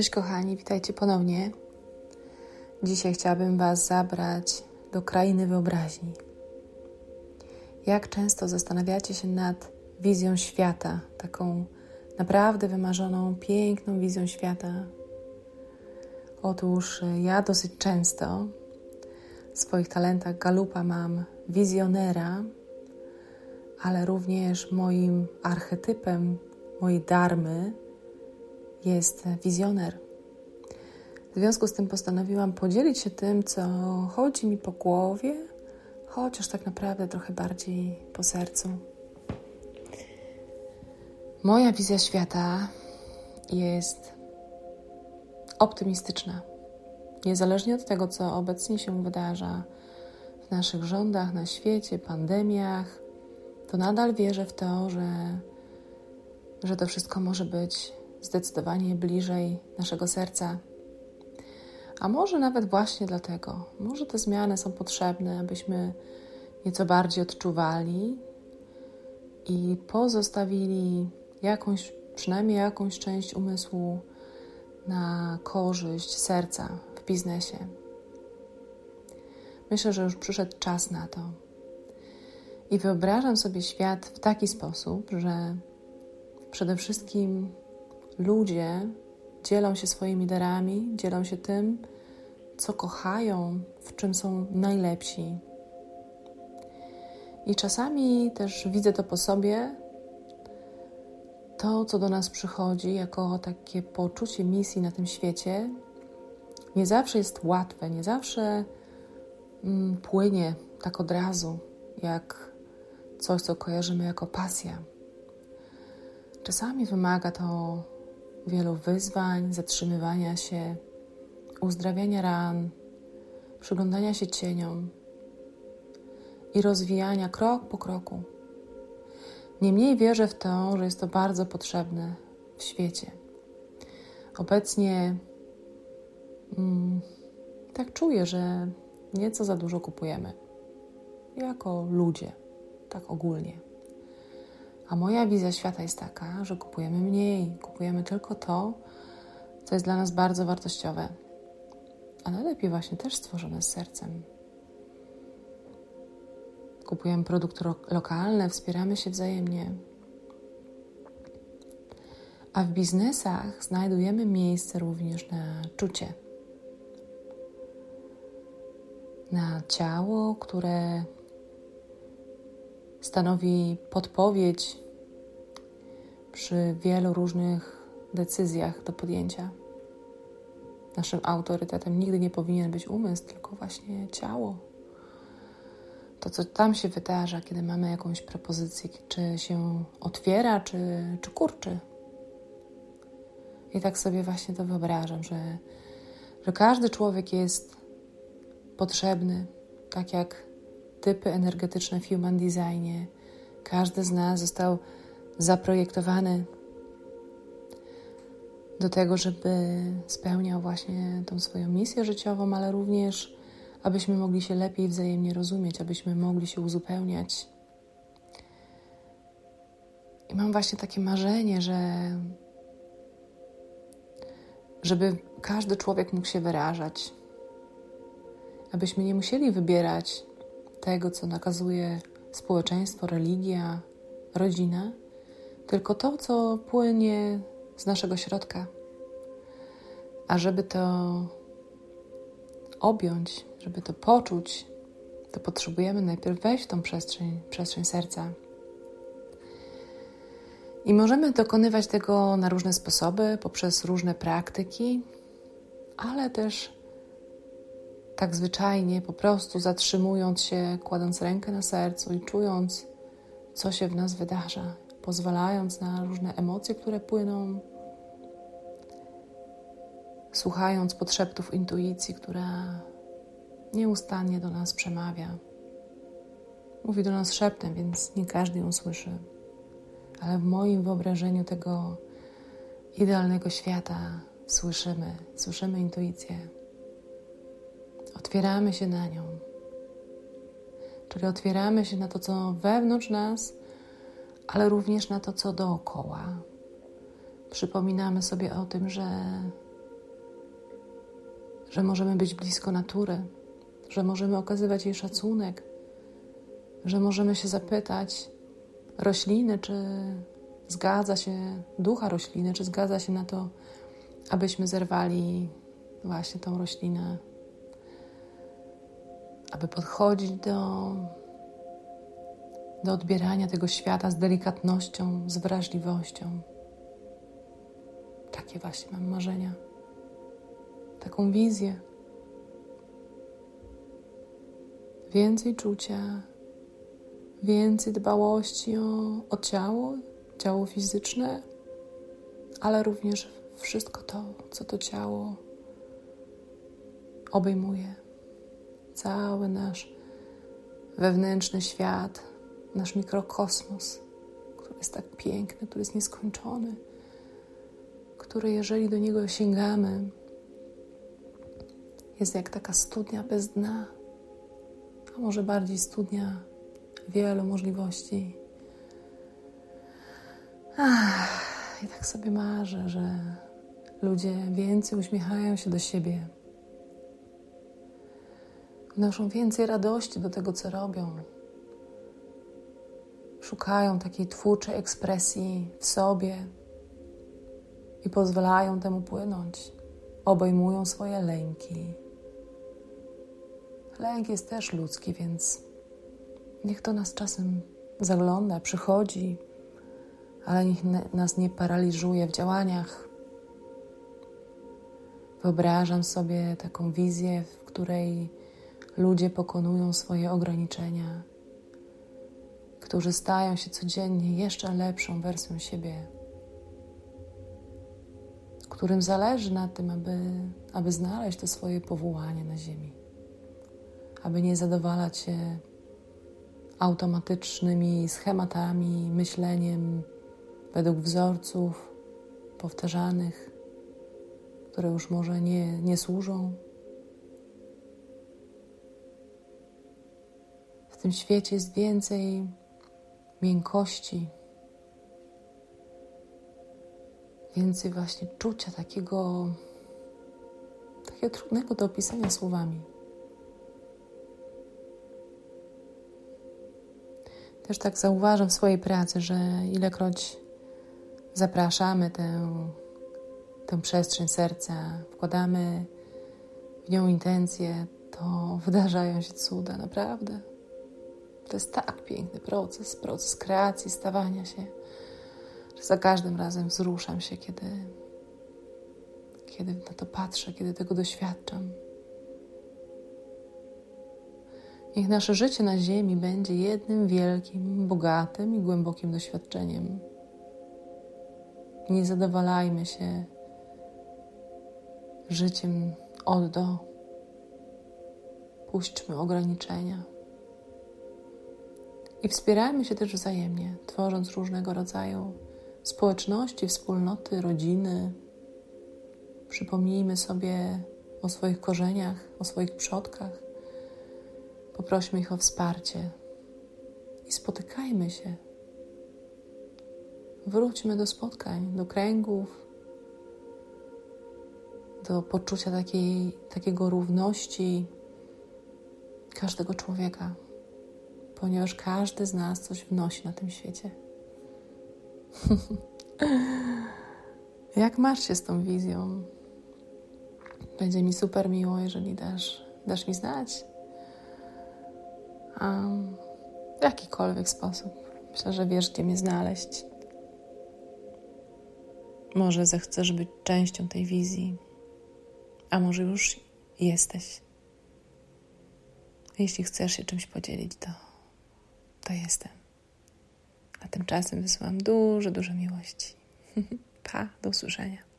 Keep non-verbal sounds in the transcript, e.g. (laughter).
Cześć kochani, witajcie ponownie. Dzisiaj chciałabym Was zabrać do krainy wyobraźni. Jak często zastanawiacie się nad wizją świata, taką naprawdę wymarzoną, piękną wizją świata? Otóż ja dosyć często w swoich talentach galupa mam wizjonera, ale również moim archetypem mojej darmy jest wizjoner. W związku z tym postanowiłam podzielić się tym, co chodzi mi po głowie, chociaż tak naprawdę trochę bardziej po sercu. Moja wizja świata jest optymistyczna. Niezależnie od tego, co obecnie się wydarza w naszych rządach, na świecie, pandemiach, to nadal wierzę w to, że, że to wszystko może być zdecydowanie bliżej naszego serca. A może nawet właśnie dlatego, może te zmiany są potrzebne, abyśmy nieco bardziej odczuwali i pozostawili jakąś, przynajmniej jakąś część umysłu na korzyść serca w biznesie. Myślę, że już przyszedł czas na to. I wyobrażam sobie świat w taki sposób, że przede wszystkim ludzie dzielą się swoimi darami, dzielą się tym, co kochają, w czym są najlepsi. I czasami też widzę to po sobie, to, co do nas przychodzi jako takie poczucie misji na tym świecie, nie zawsze jest łatwe, nie zawsze mm, płynie tak od razu, jak coś, co kojarzymy jako pasja. Czasami wymaga to wielu wyzwań, zatrzymywania się, uzdrawiania ran, przyglądania się cieniom i rozwijania krok po kroku. Niemniej wierzę w to, że jest to bardzo potrzebne w świecie. Obecnie mm, tak czuję, że nieco za dużo kupujemy jako ludzie, tak ogólnie. A moja wizja świata jest taka, że kupujemy mniej, kupujemy tylko to, co jest dla nas bardzo wartościowe, a najlepiej właśnie też stworzone z sercem. Kupujemy produkty lokalne, wspieramy się wzajemnie. A w biznesach znajdujemy miejsce również na czucie. Na ciało, które stanowi podpowiedź przy wielu różnych decyzjach do podjęcia. Naszym autorytetem nigdy nie powinien być umysł, tylko właśnie ciało. To, co tam się wydarza, kiedy mamy jakąś propozycję, czy się otwiera, czy, czy kurczy. I tak sobie właśnie to wyobrażam, że, że każdy człowiek jest potrzebny, tak jak typy energetyczne w human designie. Każdy z nas został zaprojektowany do tego, żeby spełniał właśnie tą swoją misję życiową, ale również abyśmy mogli się lepiej wzajemnie rozumieć, abyśmy mogli się uzupełniać. I mam właśnie takie marzenie, że żeby każdy człowiek mógł się wyrażać, abyśmy nie musieli wybierać tego, co nakazuje społeczeństwo, religia, rodzina, tylko to, co płynie z naszego środka. A żeby to objąć, żeby to poczuć, to potrzebujemy najpierw wejść w tą przestrzeń, przestrzeń serca. I możemy dokonywać tego na różne sposoby, poprzez różne praktyki, ale też tak zwyczajnie, po prostu zatrzymując się, kładąc rękę na sercu i czując, co się w nas wydarza, pozwalając na różne emocje, które płyną, słuchając podszeptów intuicji, która nieustannie do nas przemawia. Mówi do nas szeptem, więc nie każdy ją słyszy, ale w moim wyobrażeniu tego idealnego świata słyszymy, słyszymy intuicję. Otwieramy się na nią. Czyli otwieramy się na to, co wewnątrz nas, ale również na to, co dookoła. Przypominamy sobie o tym, że że możemy być blisko natury, że możemy okazywać jej szacunek, że możemy się zapytać rośliny, czy zgadza się, ducha rośliny, czy zgadza się na to, abyśmy zerwali właśnie tą roślinę, aby podchodzić do, do odbierania tego świata z delikatnością, z wrażliwością. Takie właśnie mam marzenia, taką wizję. Więcej czucia, więcej dbałości o, o ciało, ciało fizyczne, ale również wszystko to, co to ciało obejmuje. Cały nasz wewnętrzny świat, nasz mikrokosmos, który jest tak piękny, który jest nieskończony, który, jeżeli do niego sięgamy, jest jak taka studnia bez dna, a może bardziej studnia wielu możliwości. Ach, I tak sobie marzę, że ludzie więcej uśmiechają się do siebie, wnoszą więcej radości do tego, co robią. Szukają takiej twórczej ekspresji w sobie i pozwalają temu płynąć. Obejmują swoje lęki. Lęk jest też ludzki, więc Niech to nas czasem zagląda, przychodzi, ale niech nas nie paraliżuje w działaniach. Wyobrażam sobie taką wizję, w której ludzie pokonują swoje ograniczenia, którzy stają się codziennie jeszcze lepszą wersją siebie, którym zależy na tym, aby, aby znaleźć to swoje powołanie na Ziemi, aby nie zadowalać się automatycznymi schematami, myśleniem według wzorców powtarzanych, które już może nie, nie służą. W tym świecie jest więcej miękkości, więcej właśnie czucia takiego, takiego trudnego do opisania słowami. Też tak zauważam w swojej pracy, że ilekroć zapraszamy tę, tę przestrzeń serca, wkładamy w nią intencje, to (laughs) wydarzają się cuda, naprawdę. To jest tak piękny proces, proces kreacji, stawania się, że za każdym razem wzruszam się, kiedy, kiedy na to patrzę, kiedy tego doświadczam. Niech nasze życie na Ziemi będzie jednym wielkim, bogatym i głębokim doświadczeniem. Nie zadowalajmy się życiem od do. Puśćmy ograniczenia. I wspierajmy się też wzajemnie, tworząc różnego rodzaju społeczności, wspólnoty, rodziny. Przypomnijmy sobie o swoich korzeniach, o swoich przodkach Poprośmy ich o wsparcie i spotykajmy się. Wróćmy do spotkań, do kręgów, do poczucia takiej, takiego równości każdego człowieka, ponieważ każdy z nas coś wnosi na tym świecie. (laughs) Jak masz się z tą wizją? Będzie mi super miło, jeżeli dasz, dasz mi znać w jakikolwiek sposób. Myślę, że wiesz, gdzie mnie znaleźć. Może zechcesz być częścią tej wizji, a może już jesteś. Jeśli chcesz się czymś podzielić, to, to jestem. A tymczasem wysyłam dużo, dużo miłości. (laughs) pa, do usłyszenia.